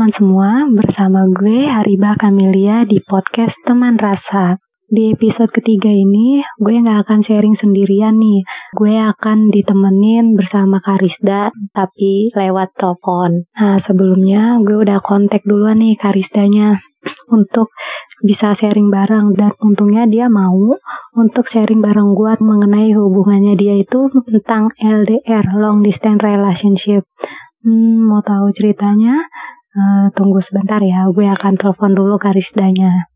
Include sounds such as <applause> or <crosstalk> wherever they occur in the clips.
Halo teman semua, bersama gue Hariba Kamilia di podcast Teman Rasa. Di episode ketiga ini, gue gak akan sharing sendirian nih. Gue akan ditemenin bersama Karisda, tapi lewat telepon. Nah, sebelumnya gue udah kontak duluan nih Karisdanya untuk bisa sharing bareng dan untungnya dia mau untuk sharing bareng gue mengenai hubungannya dia itu tentang LDR long distance relationship Hmm, mau tahu ceritanya? Uh, tunggu sebentar ya, gue akan telepon dulu Karisdanya.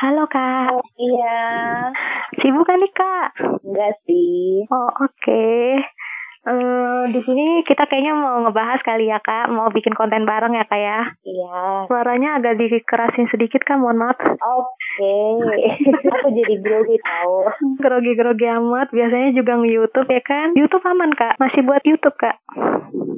Halo kak. Oh, iya. Sibuk kan nih kak? Enggak sih. Oh oke. Okay. Uh, di sini kita kayaknya mau ngebahas kali ya kak, mau bikin konten bareng ya kak ya? Iya. Suaranya agak dikerasin sedikit kak, mohon maaf. Oke. Okay. <laughs> Aku jadi grogi tahu. Grogi-grogi amat. Biasanya juga nge-YouTube ya kan? YouTube aman kak? Masih buat YouTube kak?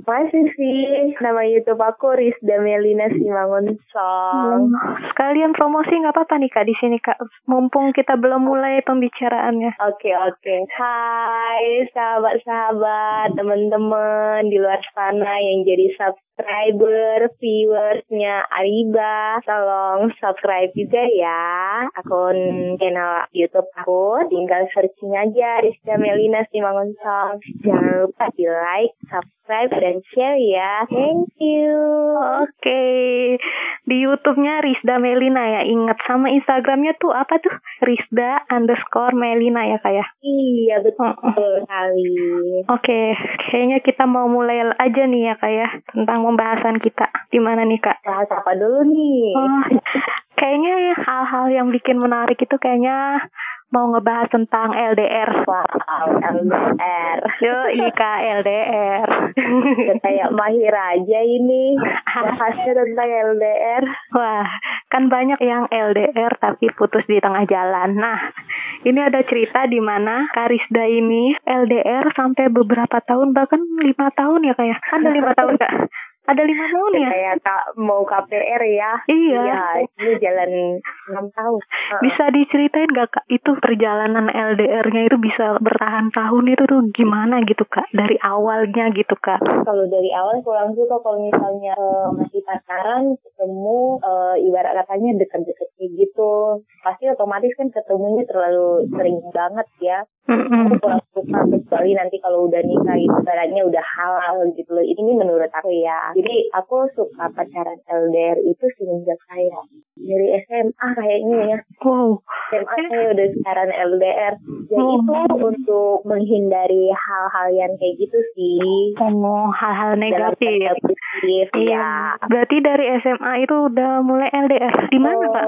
Masih sih. Nama YouTube aku Rizda Melina Simangun Song. Hmm. Sekalian promosi nggak apa-apa nih kak di sini kak. Mumpung kita belum mulai pembicaraannya. Oke okay, oke. Okay. Hai sahabat-sahabat teman-teman di luar sana yang jadi subscriber, viewersnya Ariba. Tolong subscribe juga ya akun channel YouTube aku. Tinggal searching aja Rizka Melina Simangun Song. Jangan lupa di like, subscribe, dan share ya. Thank you. Oke. Okay. Di YouTube-nya Rizda Melina ya. Ingat sama Instagramnya tuh apa tuh? Rizda underscore Melina ya kayak. Ya? Iya betul sekali. Oke. Okay kayaknya kita mau mulai aja nih ya kak ya tentang pembahasan kita. Gimana nih kak? Bahas apa dulu nih? Oh, <laughs> kayaknya hal-hal yang bikin menarik itu kayaknya mau ngebahas tentang LDR. Wow, LDR. Yo, Ika LDR. kayak mahir aja ini bahasnya tentang LDR. Wah, kan banyak yang LDR tapi putus di tengah jalan. Nah, ini ada cerita di mana Karisda ini LDR sampai beberapa tahun bahkan lima tahun ya kayak. Ya? Kan lima tahun kak. Ada lima tahun ya? Kayak kak, mau KPR ya. Iya. Iya, ini jalan enam tahun. Bisa diceritain gak kak, itu perjalanan LDR-nya itu bisa bertahan tahun itu tuh gimana gitu kak? Dari awalnya gitu kak? Kalau dari awal kurang suka kalau misalnya uh, masih pacaran, ketemu, uh, ibarat katanya deket-deket gitu. Pasti otomatis kan ketemunya terlalu sering banget ya. Mm-hmm. Aku kurang suka kecuali nanti kalau udah nikah itu ibaratnya udah halal gitu loh. Ini menurut aku ya jadi aku suka pacaran LDR itu semenjak saya dari SMA kayaknya ya. Wow. SMA saya udah pacaran LDR. Jadi itu untuk menghindari hal-hal yang kayak gitu sih. Oh, hal-hal negatif. Positif, iya. Ya. Berarti dari SMA itu udah mulai LDR. Di mana, oh, Kak?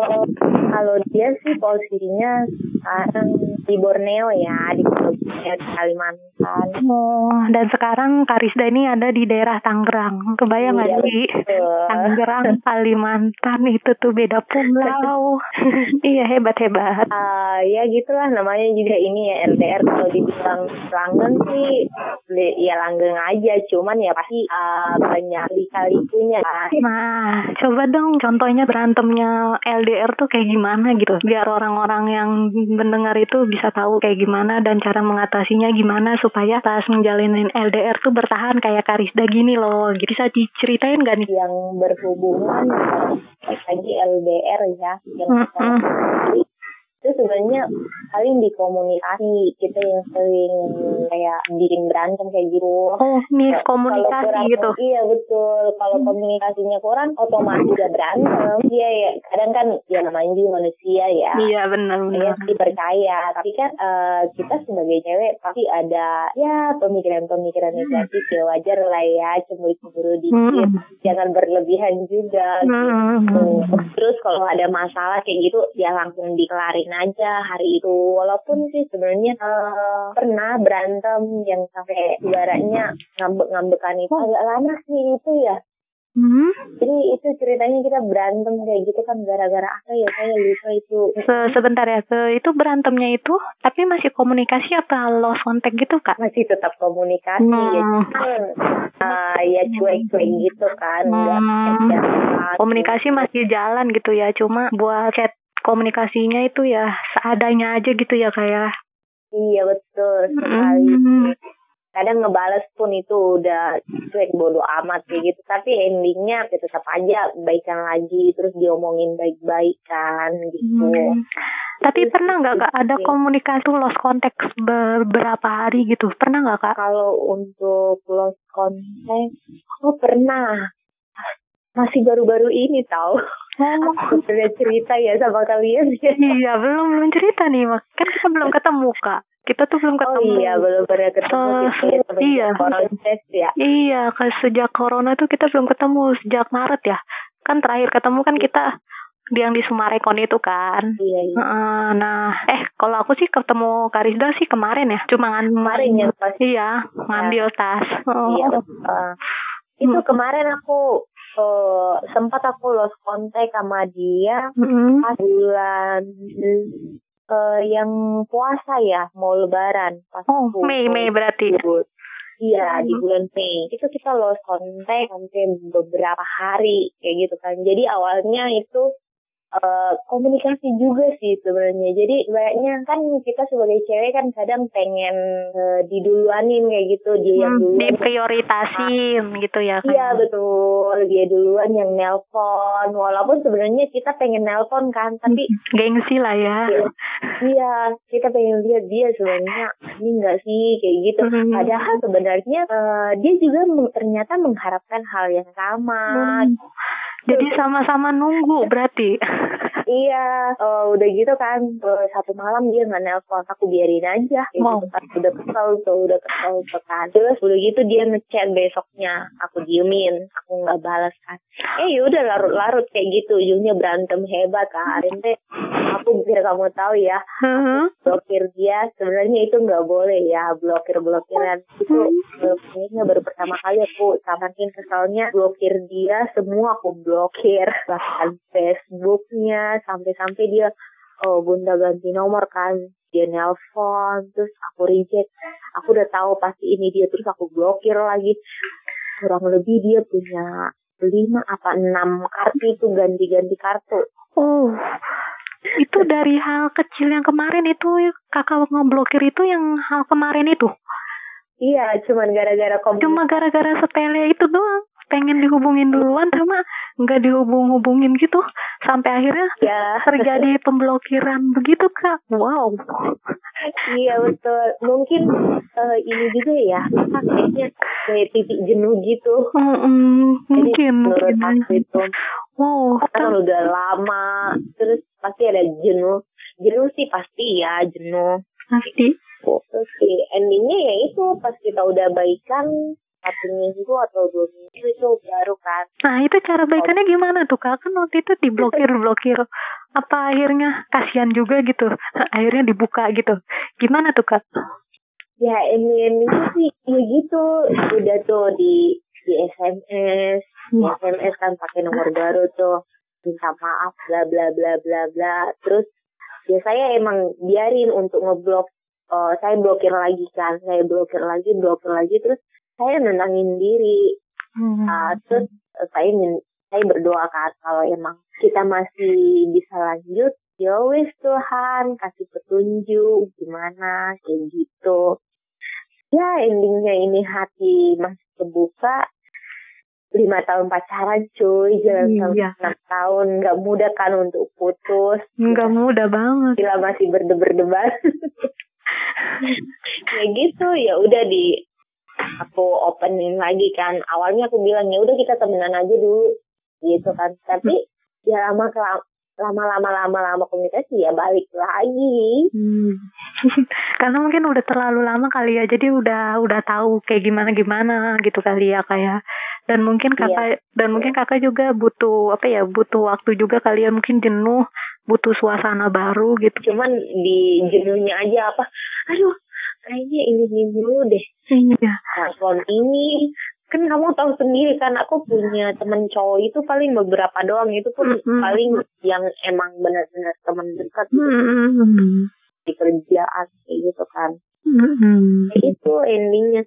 Kalau dia sih posisinya sekarang di Borneo ya, di Kalimantan. Oh, dan sekarang Karisda ini ada di daerah Tangerang. Kebayang nggak iya, sih? Tangerang, Kalimantan itu tuh beda pulau. <laughs> iya hebat hebat. Uh, ya gitulah namanya juga ini ya LDR kalau dibilang langgeng sih ya langgeng aja. Cuman ya pasti uh, banyak lika-likunya. Nah, coba dong contohnya berantemnya LDR tuh kayak gimana gitu. Biar orang-orang yang mendengar itu bisa tahu kayak gimana dan cara mengatasinya gimana supaya pas menjalinin LDR tuh bertahan kayak Karisda gini loh. Jadi bisa diceritain gak nih? Yang berhubungan lagi LDR ya, yang mm -hmm itu sebenarnya paling di komunikasi kita yang sering kayak bikin berantem kayak gitu. Oh, komunikasi kurang, gitu. Iya betul. Kalau hmm. komunikasinya kurang, otomatis udah berantem. Iya ya. Kadang kan ya namanya juga manusia ya. Iya benar benar. Ya, dipercaya. Tapi kan uh, kita sebagai cewek pasti ada ya pemikiran-pemikiran negatif ya wajar lah ya cemburu-cemburu dikit. Hmm. Jangan berlebihan juga. Hmm. Gitu. Terus kalau ada masalah kayak gitu ya langsung dikelarin aja hari itu walaupun sih sebenarnya uh, pernah berantem yang sampai ibaratnya ngambek-ngambekan itu agak lama sih itu ya Hmm. Jadi itu ceritanya kita berantem kayak gitu kan gara-gara apa ya saya lupa itu. Se sebentar ya, se itu berantemnya itu tapi masih komunikasi apa lost contact gitu kak? Masih tetap komunikasi hmm. ya, uh, ya cuek-cuek gitu kan. Hmm. komunikasi masih jalan gitu ya, cuma buat chat komunikasinya itu ya seadanya aja gitu ya kayak. Ya? Iya betul sekali. Mm -hmm. kadang ngebales pun itu udah cuek bodo amat kayak gitu tapi endingnya ya tetap aja baikan lagi terus diomongin baik-baik kan gitu Hmm. Tapi pernah nggak kak ada <laughs> komunikasi lost contact beberapa hari gitu? Pernah nggak kak? kalau untuk lost contact aku pernah masih baru-baru ini tahu Oh, aku pernah cerita ya sama kalian <laughs> iya belum belum cerita nih mak. Kan kita belum ketemu kak. Kita tuh belum oh ketemu. iya belum pernah ketemu ya semenjak iya. ya Iya, kan sejak corona tuh kita belum ketemu sejak Maret ya. Kan terakhir ketemu kan kita di yang di Sumarekon itu kan. iya iya nah, eh kalau aku sih ketemu Karisda sih kemarin ya, cuma ngan kemarin ya pas Iya, ngambil tas. Oh. Iya, uh, itu kemarin aku uh, sempat aku lost contact sama dia Mm-mm. pas bulan uh, yang puasa ya, mau lebaran. Pas Oh, aku- Mei Mei berarti. Iya, di bulan Mei. Itu kita lost contact sampai beberapa hari kayak gitu kan. Jadi awalnya itu uh, komunikasi juga sih sebenarnya. Jadi banyak kan kita sebagai cewek kan kadang pengen uh, diduluanin kayak gitu dia yang Hmm, duluan diprioritasin gitu ya kan. Iya betul, dia duluan yang nelpon. Walaupun sebenarnya kita pengen nelpon kan, tapi Gengsi lah ya. iya kita pengen lihat dia sebenarnya ini enggak sih kayak gitu. Hmm. Padahal sebenarnya eh, dia juga meng- ternyata mengharapkan hal yang sama. Hmm. Jadi sama-sama nunggu berarti. <laughs> Iya, eh, udah gitu kan eh, satu malam dia nggak nelpon, aku biarin aja. Kayak Wow. gitu kan. Udah kesel tuh, udah kesel tuh kan. Terus udah gitu dia ngechat besoknya, aku diemin, aku nggak balas kan. Eh yaudah larut-larut kayak gitu, ujungnya berantem hebat kan. Teh, aku biar kamu tahu ya, blokir dia sebenarnya itu nggak boleh ya blokir blokiran itu eh, kayaknya baru pertama kali aku samakin kesalnya blokir dia semua aku blokir bahkan Facebooknya sampai-sampai dia oh gonta ganti nomor kan dia nelpon terus aku reject aku udah tahu pasti ini dia terus aku blokir lagi kurang lebih dia punya lima apa enam kartu itu ganti-ganti kartu Oh. Itu dari hal kecil yang kemarin itu kakak ngeblokir itu yang hal kemarin itu. iya cuman gara-gara Cuma gara-gara sepele itu doang. Pengen dihubungin duluan sama nggak dihubung-hubungin gitu. Sampai akhirnya ya terjadi pemblokiran begitu kak. Wow. Iya betul. Mungkin eh, ini juga ya, kayaknya kayak titik jenuh gitu. Mm-mm, Jadi mungkin. menurut mungkin. itu Wow. kan udah lama, terus pasti ada jenuh. Jenuh sih pasti ya jenuh. Pasti. Terus sih endingnya ya itu pas kita udah baikan satu minggu atau dua minggu itu baru kan. Nah itu cara baikannya gimana tuh kak? Kan waktu itu diblokir-blokir. Apa akhirnya kasihan juga gitu? Akhirnya dibuka gitu. Gimana tuh kak? Ya ending-endingnya sih ya gitu. Udah tuh di di SMS, di SMS kan pakai nomor baru tuh minta maaf bla bla bla bla bla terus ya saya emang biarin untuk ngeblok eh, saya blokir lagi kan saya blokir lagi blokir lagi terus saya nenangin diri Hmm. Ah, terus eh, saya saya berdoa kan kalau emang kita masih bisa lanjut ya wis Tuhan kasih petunjuk gimana kayak gitu ya endingnya ini hati masih kebuka lima tahun pacaran cuy jalan Iya. enam tahun nggak mudah kan untuk putus Nggak mudah banget. Gila masih berdebar-debar <laughs> ya gitu ya udah di aku opening lagi kan. Awalnya aku bilang ya udah kita temenan aja dulu gitu kan. Tapi ya lama lama-lama lama-lama komunikasi ya balik lagi. Hmm. <laughs> Karena mungkin udah terlalu lama kali ya, jadi udah udah tahu kayak gimana gimana gitu kali ya kayak. Dan mungkin kakak dan mungkin kakak juga butuh apa ya, butuh waktu juga kali ya, mungkin jenuh, butuh suasana baru gitu. cuman di jenuhnya aja apa aduh kayaknya ini ini dulu deh Iya. telepon ini kan kamu tahu sendiri kan aku punya temen cowok itu paling beberapa doang itu pun Mm-mm. paling yang emang benar-benar teman dekat gitu, Hmm. di kerjaan kayak gitu kan Hmm. Kayak itu endingnya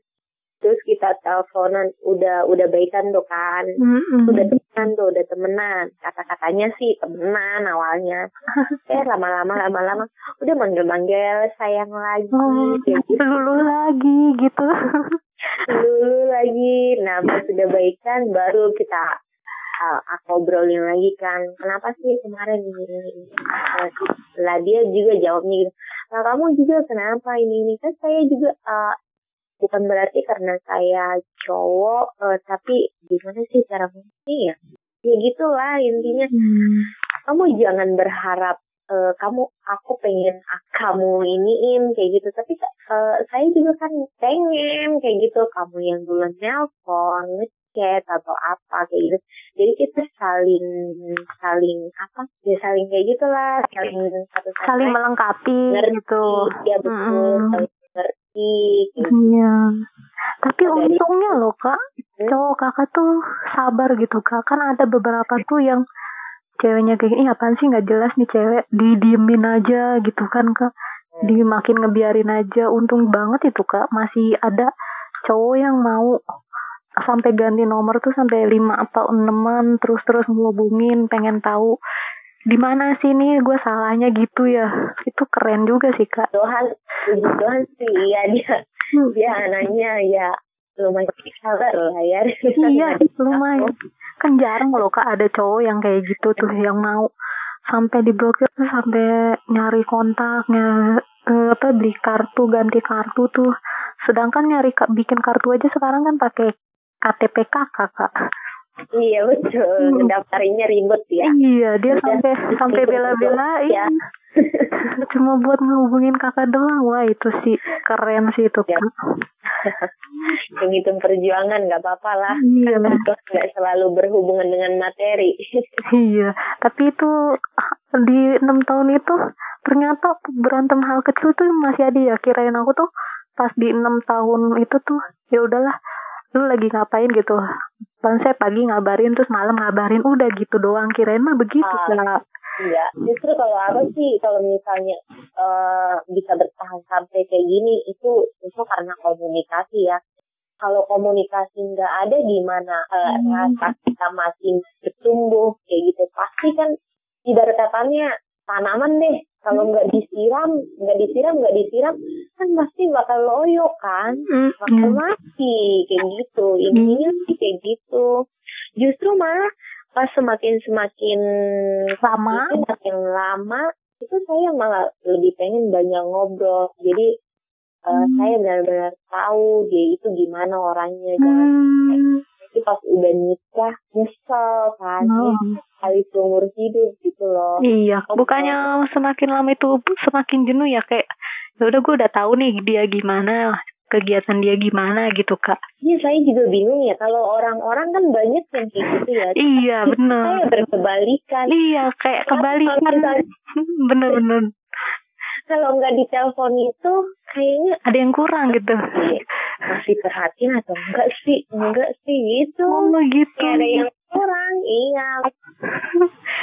terus kita teleponan udah udah baikan tuh kan. Hmm. udah temenan tuh udah temenan. Kata-katanya sih temenan awalnya. <laughs> Eh lama-lama lama-lama. Udah manggil-manggil sayang lagi. Oh, gitu. lulu lagi gitu. <laughs> dulu lagi. Nah pas sudah baikan baru kita uh, aku obrolin lagi kan. Kenapa sih kemarin ini, ini, lah dia juga jawabnya gitu. Nah kamu juga kenapa ini ini? Kan saya juga uh, bukan berarti karena saya cowok uh, tapi gimana sih cara ini ya? Ya gitulah intinya. Hmm. kamu jangan berharap uh, kamu aku pengen kamu iniin kayak gitu. Tapi uh, saya juga kan pengen kayak gitu. Kamu yang duluan nelpon ngechat atau apa kayak gitu. Jadi kita saling saling apa ya saling kayak gitulah saling satu saling melengkapi ngerti, gitu. Ya betul. Hmm. Gitu. iya. Tapi untungnya loh kak. Hmm? cowok kakak tuh sabar gitu kak. Kan ada beberapa tuh yang ceweknya kayak ini apaan sih? Nggak jelas nih cewek didiemin aja gitu kan kak. Di makin ngebiarin aja. Untung banget itu kak. Masih ada cowok yang mau sampai ganti nomor tuh sampai lima atau enaman terus terus ngubungin pengen tahu di mana sih nih gue salahnya gitu ya? Itu keren juga sih kak. Tuhan Tuhan sih ya dia hmm. dia anaknya ya lumayan sabar lah ya. Iya <laughs> lumayan. kan jarang loh kak ada cowok yang kayak gitu tuh yang mau sampai diblokir tuh sampai nyari kontaknya eh, apa beli kartu ganti kartu tuh. Sedangkan nyari bikin kartu aja sekarang kan pakai KTP kakak kak Iya betul, hmm. ribet ya. Iya, dia Udah, sampai sampai bela-belain. Ya. <laughs> Cuma buat ngehubungin kakak doang, wah itu sih keren sih itu ya. Hitung-hitung <laughs> perjuangan nggak apa-apa lah. Iya. Nggak selalu berhubungan dengan materi. <laughs> iya. Tapi itu di enam tahun itu ternyata berantem hal kecil tuh masih ada ya. Kirain aku tuh pas di enam tahun itu tuh ya udahlah lu lagi ngapain gitu Bang saya pagi ngabarin terus malam ngabarin udah gitu doang. Kirain mah begitu uh, Iya, justru kalau aku sih kalau misalnya uh, bisa bertahan sampai kayak gini itu itu karena komunikasi ya. Kalau komunikasi nggak ada di mana uh, hmm. rasa kita masih bertumbuh kayak gitu? Pasti kan ibarat katanya tanaman deh kalau hmm. nggak disiram nggak disiram nggak disiram kan pasti bakal loyo kan hmm. bakal mati kayak gitu intinya sih kayak gitu justru malah pas semakin semakin lama semakin lama itu saya malah lebih pengen banyak ngobrol jadi uh, saya benar-benar tahu dia itu gimana orangnya jangan hmm. nanti pas udah nikah nyesel kan oh. Kali seumur hidup gitu loh iya bukannya semakin lama itu semakin jenuh ya kayak ya udah gue udah tahu nih dia gimana kegiatan dia gimana gitu kak. Iya saya juga bingung ya kalau orang-orang kan banyak yang kayak gitu ya. Iya benar. Saya berkebalikan. Iya kayak kebalikan. <laughs> Bener-bener. Kalau nggak di telepon itu kayaknya ada yang kurang gitu. Masih perhatian atau enggak sih? Enggak sih gitu. Oh gitu. Kayak ada yang kurang, iya.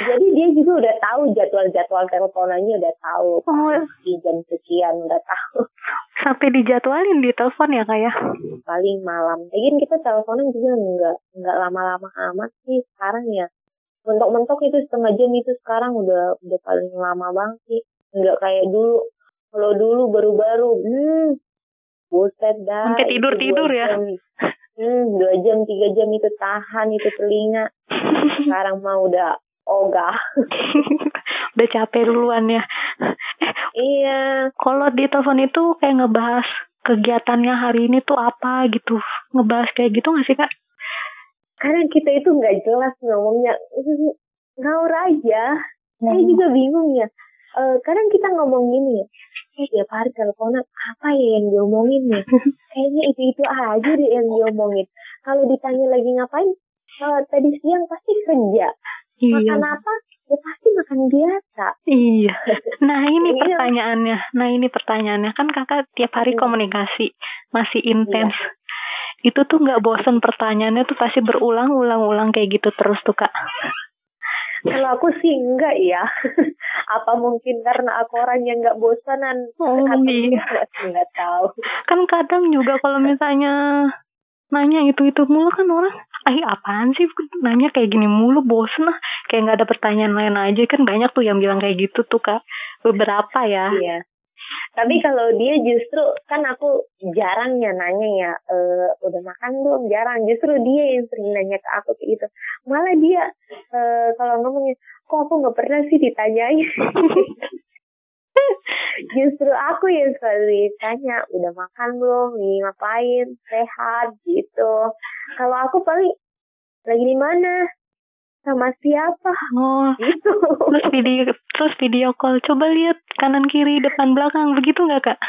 Jadi dia juga udah tahu jadwal-jadwal teleponannya udah tahu. Oh. Jam sekian udah tahu. Sampai dijadwalin di telepon ya kayak? Ya? Paling malam. Lagian kita teleponan juga enggak enggak lama-lama amat sih sekarang ya. Mentok-mentok itu setengah jam itu sekarang udah udah paling lama banget sih. Enggak kayak dulu. Kalau dulu baru-baru, hmm, buset dah. Sampai tidur-tidur ya? Hmm, dua jam, tiga jam itu tahan itu telinga. Sekarang mau udah ogah. <laughs> udah capek duluan ya. iya. Kalau di telepon itu kayak ngebahas kegiatannya hari ini tuh apa gitu. Ngebahas kayak gitu gak sih kak? Karena kita itu nggak jelas ngomongnya. Ngaur aja. Hmm. Saya juga bingung ya. Uh, kadang kita ngomong gini eh tiap hari teleponan apa ya yang diomongin nih? <laughs> Kayaknya itu itu aja deh yang diomongin. Kalau ditanya lagi ngapain uh, tadi siang pasti kerja. Iya. makan apa? Ya pasti makan biasa. Iya. <laughs> Nah ini iya. pertanyaannya. Nah ini pertanyaannya. Kan kakak tiap hari iya. komunikasi masih intens. Iya. itu tuh nggak bosan pertanyaannya tuh pasti berulang-ulang-ulang kayak gitu terus tuh kak kalau aku sih enggak ya. <laughs> Apa mungkin karena aku orang yang enggak bosanan? Oh iya. Enggak tahu. <laughs> Kan kadang juga kalau misalnya nanya itu itu mulu kan orang ah apaan sih nanya kayak gini mulu bosen lah kayak nggak ada pertanyaan lain aja kan banyak tuh yang bilang kayak gitu tuh kak beberapa ya iya Tapi kalau dia justru kan aku jarang ya nanya ya, e, udah makan belum? Jarang. Justru dia yang sering nanya ke aku kayak gitu. Malah dia e, kalau ngomongnya, kok aku nggak pernah sih ditanyain. <laughs> justru aku yang selalu ditanya, udah makan belum? Nih ngapain? Sehat gitu. Kalau aku paling lagi di mana? Sama siapa? Oh. Gitu. Terus video terus video call. Coba lihat kanan kiri depan belakang. Begitu nggak kak?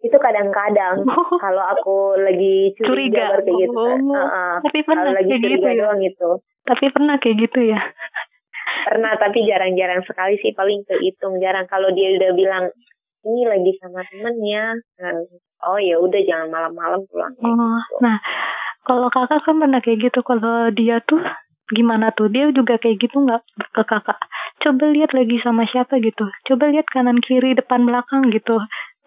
Itu kadang-kadang. Oh. kalau aku lagi curiga, curiga. kayak gitu. Oh. uh, uh, tapi pernah lagi kayak gitu ya? doang gitu. Tapi pernah kayak gitu ya? Pernah tapi jarang-jarang sekali sih. Paling kehitung jarang. Kalau dia udah bilang ini lagi sama temennya. Nah, oh ya udah jangan malam-malam pulang oh, gitu. nah kalau kakak kan pernah kayak gitu. Kalau dia tuh gimana tuh dia juga kayak gitu nggak ke kakak coba lihat lagi sama siapa gitu coba lihat kanan kiri depan belakang gitu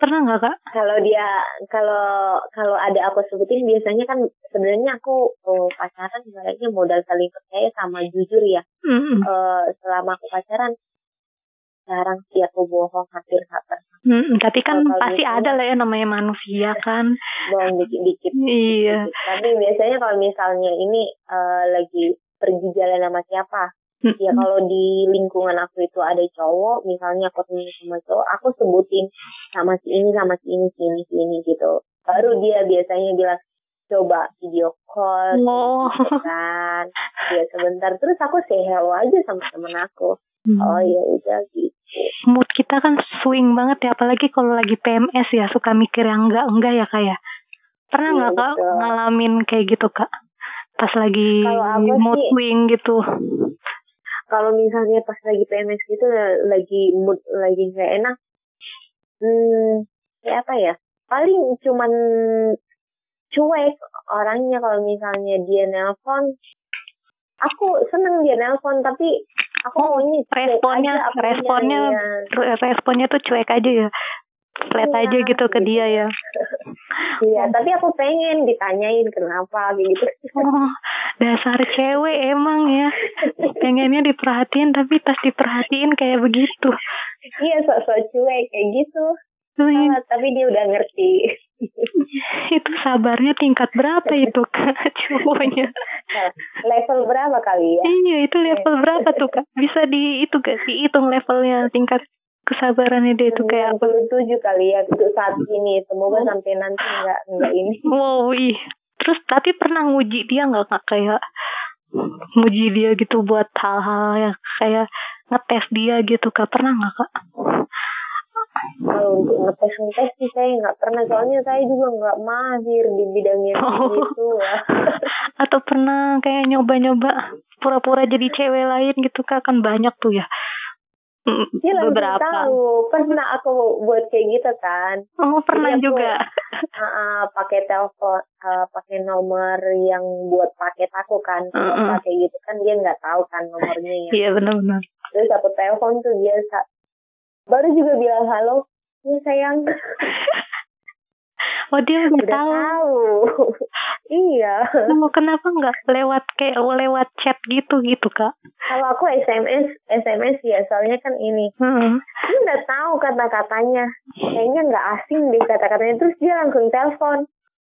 pernah nggak kak kalau dia kalau kalau ada aku sebutin biasanya kan sebenarnya aku oh, pacaran sebenarnya modal saling percaya sama jujur ya mm -hmm. uh, selama aku pacaran jarang sih aku bohong hampir nggak pernah Hmm, tapi kan kalo pasti gitu, ada lah ya namanya manusia kan. Bohong dikit-dikit. Iya. Tapi biasanya kalau misalnya ini uh, lagi pergi jalan sama siapa. Ya kalau di lingkungan aku itu ada cowok misalnya aku temen sama cowok aku sebutin sama si ini sama si ini si ini si ini gitu. Baru dia biasanya bilang coba video call oh. gitu kan. Ya sebentar. Terus aku say hello aja sama temen aku. Hmm. oh ya udah gitu. Mood kita kan swing banget ya apalagi kalau lagi PMS ya suka mikir yang enggak enggak ya kayak ya? pernah iya, nggak ya, kak ngalamin kayak gitu kak pas lagi mood sih, swing gitu. Kalau misalnya pas lagi PMS gitu lagi mood lagi nggak enak hmm kayak apa ya paling cuman cuek orangnya kalau misalnya dia nelpon. Aku seneng dia nelpon tapi aku oh, maunya responnya responnya responnya tuh cuek aja ya. Flat iya, aja gitu ke dia ya Iya, tapi aku pengen ditanyain kenapa gitu. Oh, dasar cewek emang ya. Pengennya diperhatiin tapi pas diperhatiin kayak begitu. Iya, sok-sok cuek kayak gitu. Sama, tapi dia udah ngerti. <laughs> itu sabarnya tingkat berapa itu kak <laughs> cowoknya? Nah, level berapa kali ya? Iya, itu level berapa tuh kak? Bisa di itu gak dihitung levelnya tingkat kesabarannya dia itu kayak apa? tujuh kali ya untuk saat ini. Semoga oh. sampai nanti nggak nggak ini. <laughs> Wow, ih. Terus tapi pernah nguji dia nggak nggak kayak nguji dia gitu buat hal-hal yang kayak ngetes dia gitu kak pernah nggak kak? Kalau untuk ngetes ngetes sih saya nggak pernah soalnya saya juga nggak mahir di bidangnya oh. gitu ya. <laughs> Atau pernah kayak nyoba-nyoba pura-pura jadi cewek lain gitu kak kan banyak tuh ya dia beberapa. tahu. Pernah aku buat kayak gitu kan. Oh pernah aku, juga. <laughs> Uh, uh, pakai telepon uh, pakai nomor yang buat paket aku kan. Uh, uh. kayak gitu kan dia nggak tahu kan nomornya ya. Iya benar-benar. Terus aku telepon tuh biasa. Baru juga bilang halo ya sayang <laughs> Oh dia udah, udah tahu. tahu. <laughs> iya. Mau kenapa nggak lewat kayak lewat chat gitu gitu kak? Kalau aku SMS SMS ya soalnya kan ini. Hmm. Dia udah tahu kata-katanya. Kayaknya nggak asing deh kata-katanya. Terus dia langsung telepon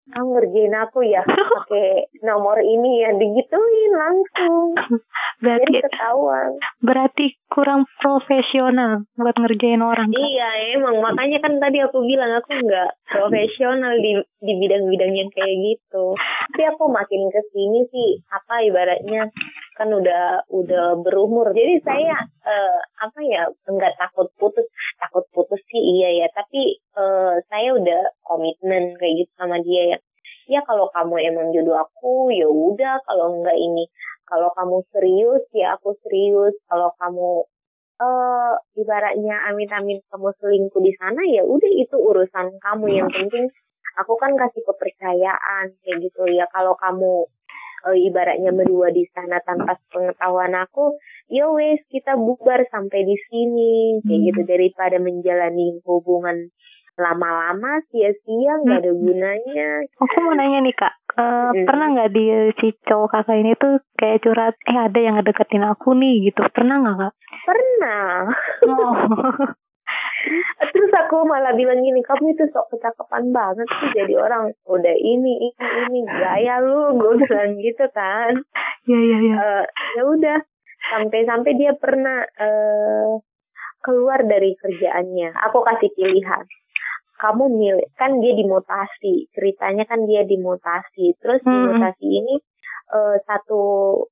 kamu ngerjain aku ya <laughs> pakai nomor ini ya. Digituin langsung. <laughs> Berarti Jadi ketahuan. berarti kurang profesional buat ngerjain orang kan? iya emang. Makanya kan tadi aku bilang aku nggak profesional di di bidang-bidang yang kayak gitu. Tapi aku makin ke sini sih apa ibaratnya kan udah udah berumur. Jadi saya uh, apa ya nggak takut putus takut putus sih iya ya. Tapi uh, saya udah komitmen kayak gitu sama dia ya. Ya kalau kamu emang jodoh aku ya udah. Kalau enggak ini kalau kamu serius ya aku serius. Kalau kamu uh, ibaratnya amit-amit kamu selingkuh di sana ya udah itu urusan kamu. Yang penting aku kan kasih kepercayaan kayak gitu. Ya kalau kamu ibaratnya berdua di sana tanpa pengetahuan aku, ya wes kita bubar sampai di sini kayak gitu hmm. daripada menjalani hubungan lama-lama sia-sia nggak ada hmm. gunanya. Aku mau nanya nih kak, uh, hmm. pernah nggak di si cowok kakak ini tuh kayak curhat, eh ada yang ngedeketin aku nih gitu, pernah nggak kak? Pernah. Oh. <laughs> Terus aku malah bilang gini kamu itu sok kecakapan banget sih jadi orang udah ini ini ini gaya lu gue bilang gitu kan Iya iya iya. Eh, ya udah sampai-sampai dia pernah eh keluar dari kerjaannya aku kasih pilihan kamu milih kan dia dimutasi ceritanya kan dia dimutasi terus Hmm. dimutasi ini eh, satu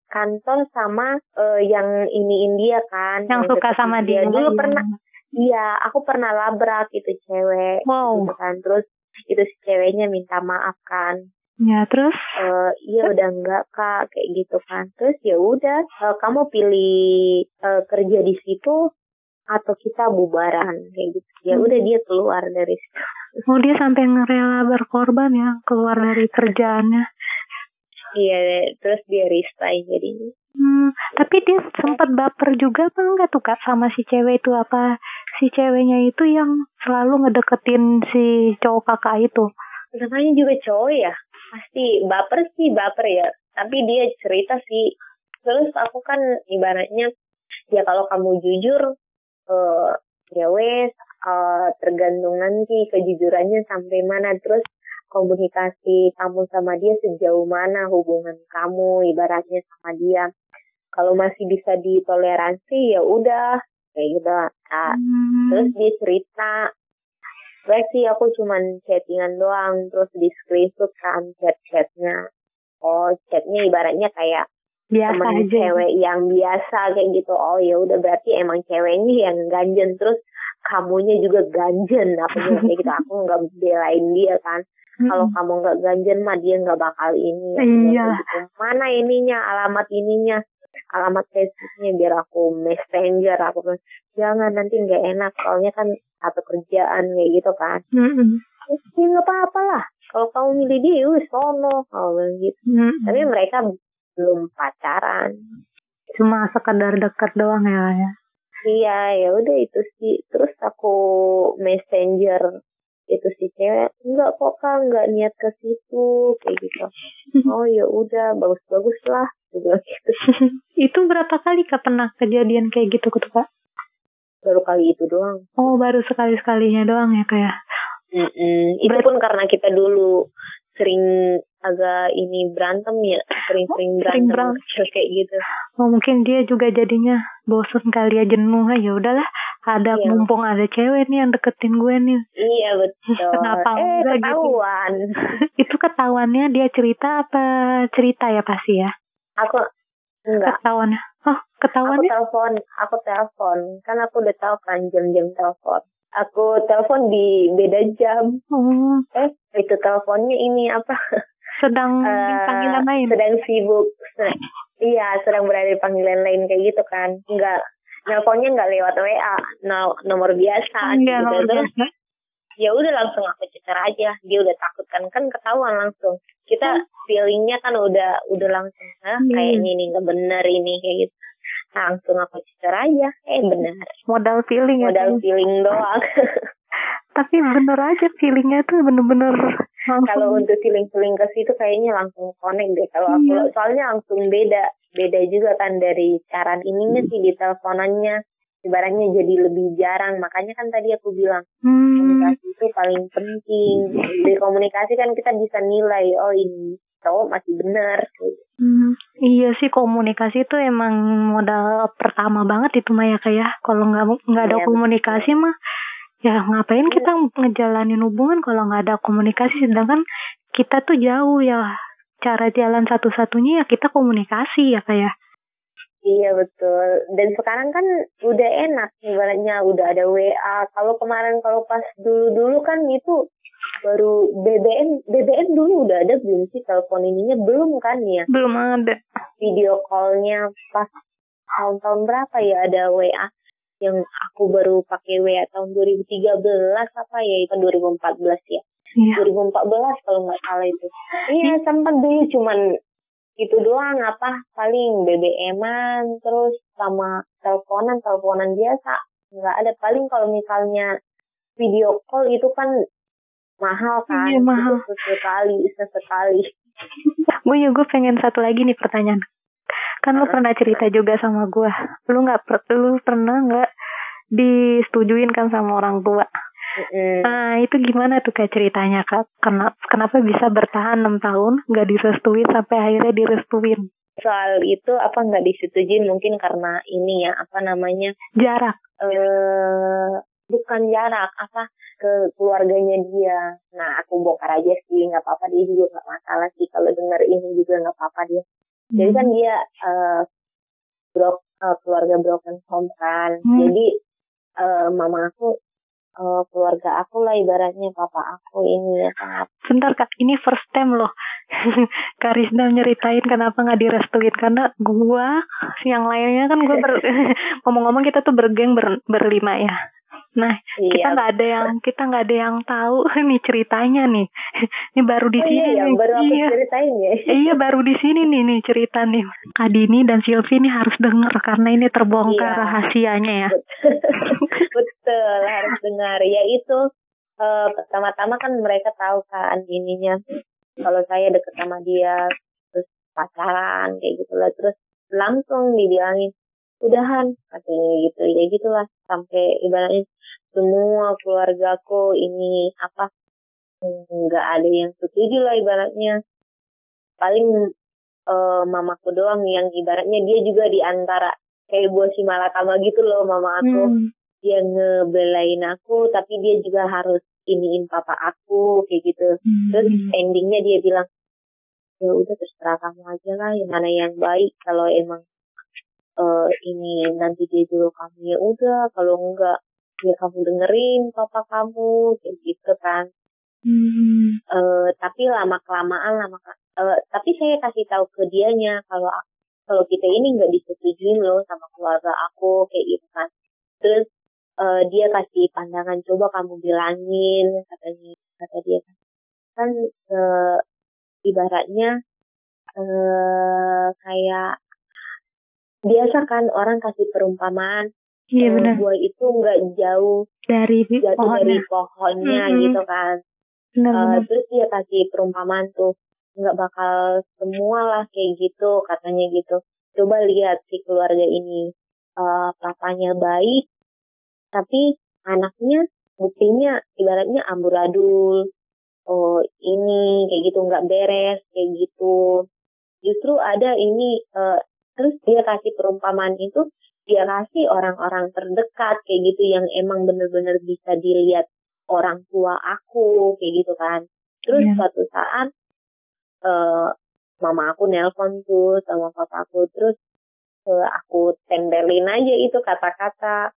kantor sama eh, yang ini India kan Yang suka sama dia. dulu Iya. pernah iya aku pernah labrak itu cewek Wow. gitu kan terus itu si ceweknya minta maaf kan Ya terus? eh iya udah enggak kak kayak gitu kan terus ya udah eh, kamu pilih eh, kerja di situ atau kita bubaran kayak gitu ya Hmm. udah dia keluar dari situ Oh dia sampai ngerela berkorban ya keluar dari kerjaannya. iya terus dia resign jadinya Hmm, tapi dia sempat baper juga apa enggak tuh kak sama si cewek itu apa si ceweknya itu yang selalu ngedeketin si cowok kakak itu. namanya juga cowok ya? Pasti baper sih baper ya. Tapi dia cerita sih. Terus aku kan ibaratnya ya kalau kamu jujur eh ya wes eh, tergantung nanti kejujurannya sampai mana. Terus komunikasi kamu sama dia sejauh mana hubungan kamu ibaratnya sama dia. Kalau masih bisa ditoleransi ya udah kayak gitu Nah, Hmm. terus dia cerita Baik sih aku cuman chattingan doang terus di screenshot kan chat-chatnya oh chatnya ibaratnya kayak biasa temen aja. cewek yang biasa kayak gitu oh ya udah berarti emang ceweknya yang ganjen terus kamunya juga ganjen apa kayak gitu aku nggak belain dia kan Hmm. kalau kamu nggak ganjen mah dia nggak bakal ini Iya. gitu. mana ininya alamat ininya alamat Facebooknya biar aku messenger aku bilang, jangan nanti nggak enak soalnya kan satu kerjaan kayak gitu kan Mm-mm. ya nggak apa-apa lah kalau kamu milih dia ya sono kalau gitu Mm-mm. tapi mereka belum pacaran cuma sekedar dekat doang ya ya. iya ya udah itu sih terus aku messenger itu si cewek enggak kok kak enggak niat ke situ kayak gitu <laughs> oh ya udah bagus-bagus lah aku bilang gitu <laughs> itu berapa kali kak pernah kejadian kayak gitu tuh kak? baru kali itu doang Oh baru sekali sekalinya doang ya kayak. Mm-mm. itu Berarti- pun karena kita dulu sering agak ini berantem ya sering-sering Sering berantem berantem. kecil kayak gitu Oh mungkin dia juga jadinya bosan kali ya jenuh ya udahlah ada Iya. mumpung ada cewek nih yang deketin gue nih iya betul <laughs> Kenapa eh enggak gitu? ketahuan <laughs> itu ketahuannya dia cerita apa cerita ya pasti ya aku enggak. Ketahuannya oh aku ketahuannya telepon aku telepon. Kan aku udah tahu kan jam-jam telepon. Aku telepon di beda jam. Oh, eh itu teleponnya ini apa? Sedang <laughs> Eh, panggilan lain? sedang sibuk. <laughs> Iya sedang berada di panggilan lain kayak gitu kan. Enggak nelponnya enggak lewat WA no, nomor biasa Iya, gitu terus biasa. Ya udah langsung aku cecer aja. Dia udah takut kan kan ketahuan langsung. Kita feelingnya kan udah udah langsung ah Hmm. kayaknya ini nggak bener ini kayak gitu. Langsung aku cecer aja. Eh benar modal feeling ya modal feeling doang. <laughs> Tapi bener aja feelingnya tuh bener-bener kalau untuk feeling feeling ke situ kayaknya langsung connect deh kalau aku. Iya. soalnya langsung beda. Beda juga kan dari cara ininya sih di teleponannya ibaratnya jadi lebih jarang. Makanya kan tadi aku bilang hmm, komunikasi itu paling penting. Dari komunikasi kan kita bisa nilai oh ini cowok masih benar. Hmm, iya sih komunikasi itu emang modal pertama banget itu mah ya. Kayak kalau nggak nggak ada Iya, komunikasi mah ya ngapain kita ngejalanin hubungan kalau nggak ada komunikasi? Sedangkan kita tuh jauh ya. Cara jalan satu-satunya ya kita komunikasi ya kayak Iya betul. Dan sekarang kan udah enak ibaratnya udah ada WA. Kalau kemarin kalau pas dulu-dulu kan itu baru BBM BBM dulu udah ada belum sih? Telepon ininya belum kan ya? Belum ada. Video callnya pas tahun-tahun berapa ya ada WA yang aku baru pakai WA tahun 2013 apa ya? Itu 2014 ya? Iya. 2014 kalau nggak salah itu. Iya. sempat dulu cuman itu doang apa paling BBM-an terus sama teleponan teleponan biasa. Nggak ada paling kalau misalnya video call itu kan mahal kan Iya, mahal. itu sesekali sesekali. Gue ya gue pengen satu lagi nih pertanyaan. Kan lu Heeh. pernah cerita juga sama gue lu nggak per- lu pernah nggak disetujuin kan sama orang tua Nah itu gimana tuh kak ceritanya kak? Kenapa, kenapa bisa bertahan enam tahun nggak direstuin sampai akhirnya direstuin? soal itu apa nggak disetujuin mungkin karena ini ya apa namanya? Jarak. eh bukan jarak apa? Ke keluarganya dia. Nah aku bongkar aja sih nggak apa-apa. Dia juga nggak masalah sih. Kalau denger ini juga nggak apa-apa dia. Jadi kan dia eh brok eh, keluarga broken home kan. Hmm. jadi eh, mama aku eh, keluarga aku lah ibaratnya papa aku ini ya sangat Bentar kak, ini first time loh. <laughs> Kak Rizda nyeritain kenapa nggak direstuin karena gua, yang lainnya kan gua ber, <laughs> ngomong-ngomong kita tuh bergeng ber, berlima ya. Nah kita iya nggak ada yang kita nggak ada yang tahu <laughs> nih ceritanya nih. <laughs> Ini baru di oh sini iya ya nih. baru Iya. ceritain ya <laughs> Iya baru di sini nih nih cerita nih. Kak Dini dan Silvi nih harus denger karena ini terbongkar Iya. rahasianya ya. Betul, harus dengar. Ya itu, eh, pertama-tama kan mereka tahu kan ininya. Kalau saya deket sama dia, terus pacaran, kayak gitu lah. Terus langsung dibilangin, udahan, katanya gitu. Ya gitulah, sampai ibaratnya semua keluargaku ini apa, nggak ada yang setuju lah ibaratnya. Paling eh, mamaku doang yang ibaratnya dia juga di antara kayak buah si malakama gitu loh mama aku Hmm. dia ngebelain aku tapi dia juga harus iniin papa aku kayak gitu terus Hmm. endingnya dia bilang ya udah terserah kamu aja lah yang mana yang baik kalau emang eh, ini nanti dia dulu kamu ya udah kalau enggak ya kamu dengerin papa kamu kayak gitu kan. Hmm. Eh, tapi lama kelamaan lama eh, tapi saya kasih tahu ke dianya kalau kalau kita ini nggak disetujuin loh sama keluarga aku kayak gitu kan. Terus eh, dia kasih pandangan coba kamu bilangin katanya kata dia kan. Kan eh, ibaratnya eh, kayak biasa kan orang kasih perumpamaan Iya eh, benar. buah itu nggak jauh Dari jatuh dari pohonnya. pohonnya Mm-mm. gitu kan Eh, Benar-benar. terus dia kasih perumpamaan tuh nggak bakal semua lah kayak gitu katanya gitu coba lihat si keluarga ini eh, papanya baik tapi anaknya buktinya ibaratnya amburadul oh ini kayak gitu nggak beres kayak gitu justru ada ini eh, terus dia kasih perumpamaan itu dia kasih orang-orang terdekat kayak gitu yang emang bener-bener bisa dilihat orang tua aku kayak gitu kan terus Iya. suatu saat eh mama aku nelpon tuh sama papa aku terus eh, aku tempelin aja itu kata-kata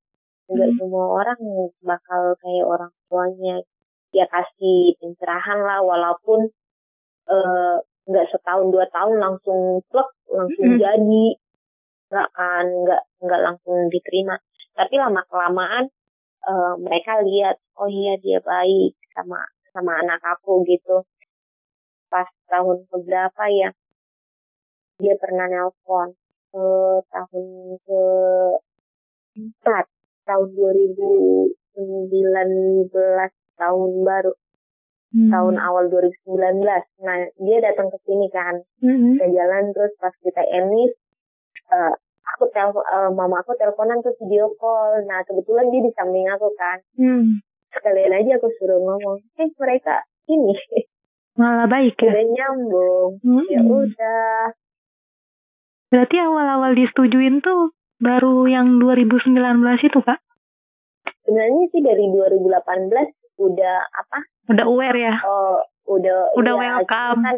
nggak Hmm. semua orang bakal kayak orang tuanya ya kasih pencerahan lah walaupun eh, nggak setahun dua tahun langsung plek langsung Mm-mm. jadi. Nggak kan nggak nggak langsung diterima. Tapi lama kelamaan eh, mereka lihat oh iya dia baik sama sama anak aku gitu. Pas tahun keberapa ya dia pernah nelpon ke tahun ke empat tahun 2019 tahun baru Hmm. tahun awal 2019 nah dia datang ke sini kan Mm-mm. ke jalan terus pas kita emis eh, aku telepon eh, mama aku teleponan terus video call nah kebetulan dia di samping aku kan Hmm. sekalian aja aku suruh ngomong eh mereka ini <laughs> Malah baik ya. udah nyambung Mm-mm. ya udah Berarti awal-awal disetujuin tuh baru yang 2019 itu kak? sebenarnya sih dari 2018 udah apa Udah aware ya? oh udah Udah iya, welcome. kan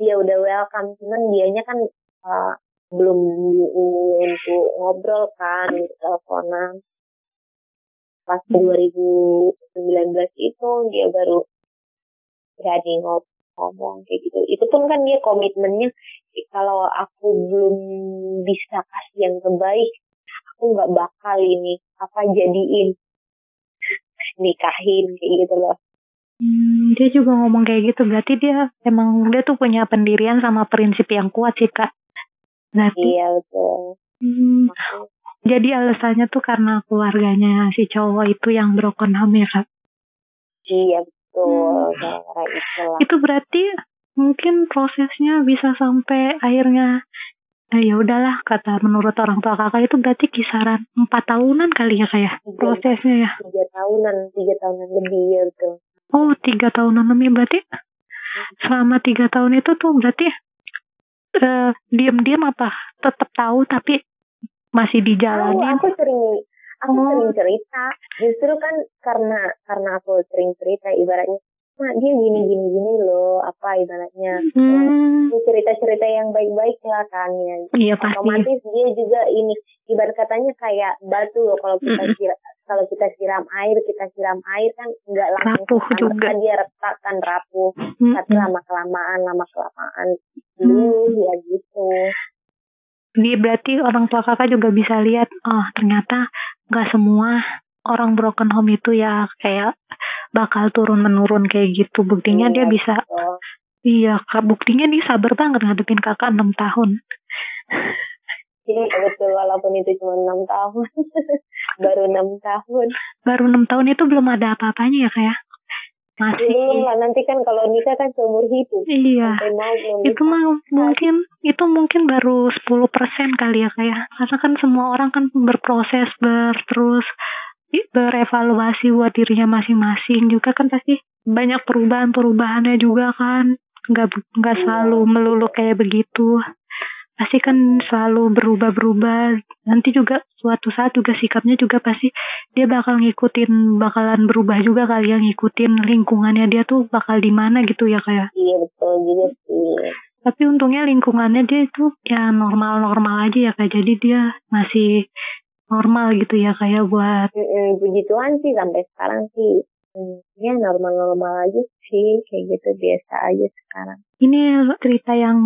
dia udah welcome. Cuman dianya kan eh, belum untuk ngobrol kan teleponan. Pas 2019 itu dia baru berani ngob- ngomong kayak gitu. Itu pun kan dia komitmennya kalau aku belum bisa kasih yang terbaik aku nggak bakal ini apa jadiin nikahin kayak gitu loh Hmm, dia juga ngomong kayak gitu. Berarti dia emang dia tuh punya pendirian sama prinsip yang kuat sih kak. Berarti. iya betul Hmm, jadi alasannya tuh karena keluarganya si cowok itu yang broken home ya kak. iya betul Hmm. itu berarti mungkin prosesnya bisa sampai akhirnya eh, ya udahlah kata menurut orang tua kakak itu berarti kisaran empat tahunan kali ya kayak Tiga- prosesnya ya tiga tahunan tiga tahunan lebih ya betul oh tiga tahunan lebih berarti? Selama tiga tahun itu tuh berarti eh diam-diam apa? Tetap tahu tapi masih Tahu, dijalanin aku sering aku Oh. sering cerita. Justru kan karena karena aku sering cerita ibaratnya mak dia gini gini gini loh apa ibaratnya. Hmm, cerita cerita yang baik baik lah kan ya. Iya pasti. Otomatis dia juga ini ibarat katanya kayak batu loh kalau kita Mm-mm. Kalau kita siram air kita siram air kan nggak langsung Rapuh juga. dia retak kan rapuh Mm-mm. tapi lama kelamaan lama kelamaan dulu ya gitu Dia berarti orang tua kakak juga bisa lihat, oh ternyata nggak semua orang broken home itu ya kayak bakal turun menurun kayak gitu. Buktinya dia Iya, bisa, betul. iya kak buktinya dia sabar banget ngadepin kakak 6 tahun. Betul walaupun itu cuma <laughs> enam tahun. Baru enam tahun. Baru 6 tahun itu belum ada apa-apanya ya kayak masih. belum lah nanti kan kalau nikah kan seumur hidup. Iya. mau belum Itu mah mungkin itu mungkin baru 10% kali ya kayak karena kan semua orang kan berproses ber terus berevaluasi buat dirinya masing-masing juga kan pasti banyak perubahan-perubahannya juga kan. Nggak nggak Iya. selalu melulu kayak begitu pasti kan selalu berubah-berubah. Nanti juga suatu saat juga sikapnya juga pasti dia bakal ngikutin bakalan berubah juga kali yang ngikutin lingkungannya dia tuh bakal di mana gitu ya kayak iya betul juga sih. Tapi untungnya lingkungannya dia itu ya normal-normal aja ya kayak jadi dia masih normal gitu ya kayak buat Mm-mm, puji Tuhan sih sampai sekarang sih. Mm, ya normal-normal aja sih kayak gitu biasa aja sekarang ini cerita yang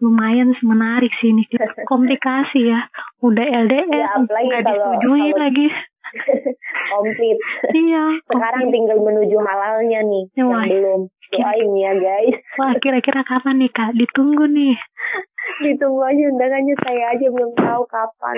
lumayan menarik sih ini. <laughs> Komplikasi ya. Udah LDR Ya, nggak disetujui kalau- lagi. <laughs> Komplit. Iya sekarang tinggal menuju halalnya nih Ya, yang belum. Doain ya guys. Wah kira-kira kapan nih kak? Ditunggu nih. <laughs> Ditunggu aja undangannya saya aja belum tahu kapan.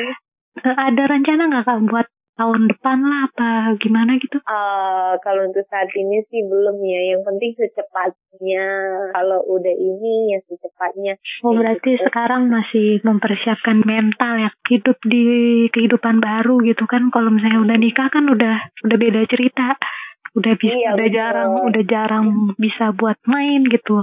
Eh, ada rencana nggak kak buat tahun depan lah apa gimana gitu Eh, kalau untuk saat ini sih belum ya. Yang penting secepatnya. Kalau udah ini ya secepatnya. Oh berarti sekarang masih mempersiapkan mental ya hidup di kehidupan baru gitu kan kalau misalnya udah nikah kan udah udah beda cerita udah bisa Iya, udah betul. jarang udah jarang bisa buat main gitu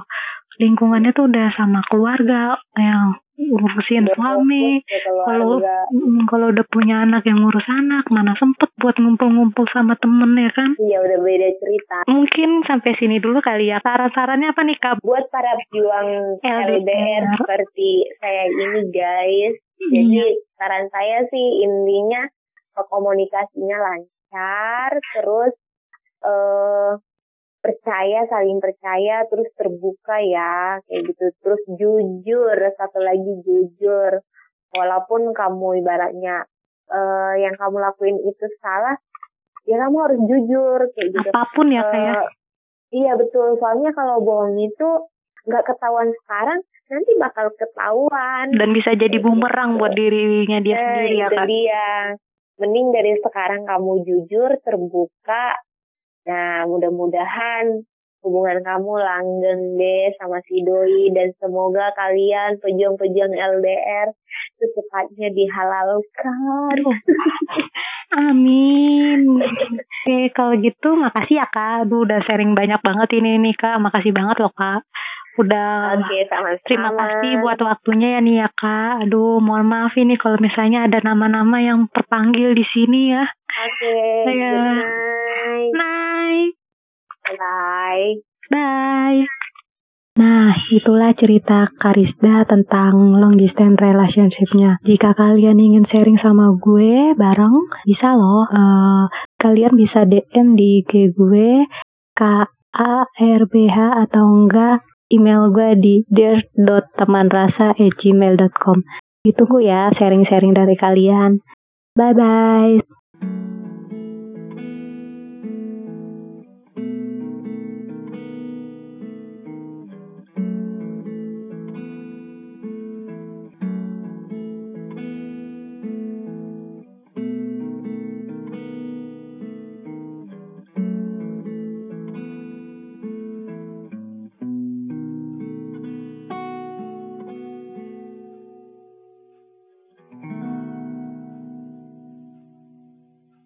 lingkungannya tuh udah sama keluarga yang ngurusin suami kalau mm, kalau udah punya anak yang ngurus anak mana sempet buat ngumpul-ngumpul sama temen ya kan Iya udah beda cerita. mungkin sampai sini dulu kali ya saran-sarannya apa nih kak Buat para pejuang LDR. LDR seperti saya ini guys. Iya. Jadi saran saya sih intinya komunikasinya lancar. Terus eh percaya saling percaya terus terbuka ya kayak gitu. Terus jujur satu lagi jujur. Walaupun kamu ibaratnya eh yang kamu lakuin itu salah ya kamu harus jujur kayak gitu. Apa pun ya kayak Eh, iya betul. Soalnya kalau bohong itu nggak ketahuan sekarang nanti bakal ketahuan. Dan bisa jadi bumerang buat dirinya dia Nah, sendiri ya kak. dia. Mending dari sekarang kamu jujur, terbuka. Nah, mudah-mudahan hubungan kamu langgeng deh sama si doi dan semoga kalian pejuang-pejuang LDR secepatnya dihalalkan. Amin. Oke, kalau gitu makasih ya Kak. Aduh, udah sharing banyak banget ini nih Kak. Makasih banget loh Kak. Udah Oke, sama-sama. terima kasih buat waktunya ya nih ya Kak. Aduh, mohon maaf ini kalau misalnya ada nama-nama yang terpanggil di sini ya. Oke, Iya. good night. Bye. Bye. Bye. Nah, itulah cerita Karisda tentang long distance relationship-nya. Jika kalian ingin sharing sama gue bareng, bisa loh. Eh, kalian bisa DM di IG gue K A R B H atau enggak email gue di dear.temanrasa@gmail.com. Ditunggu ya sharing-sharing dari kalian. Bye bye.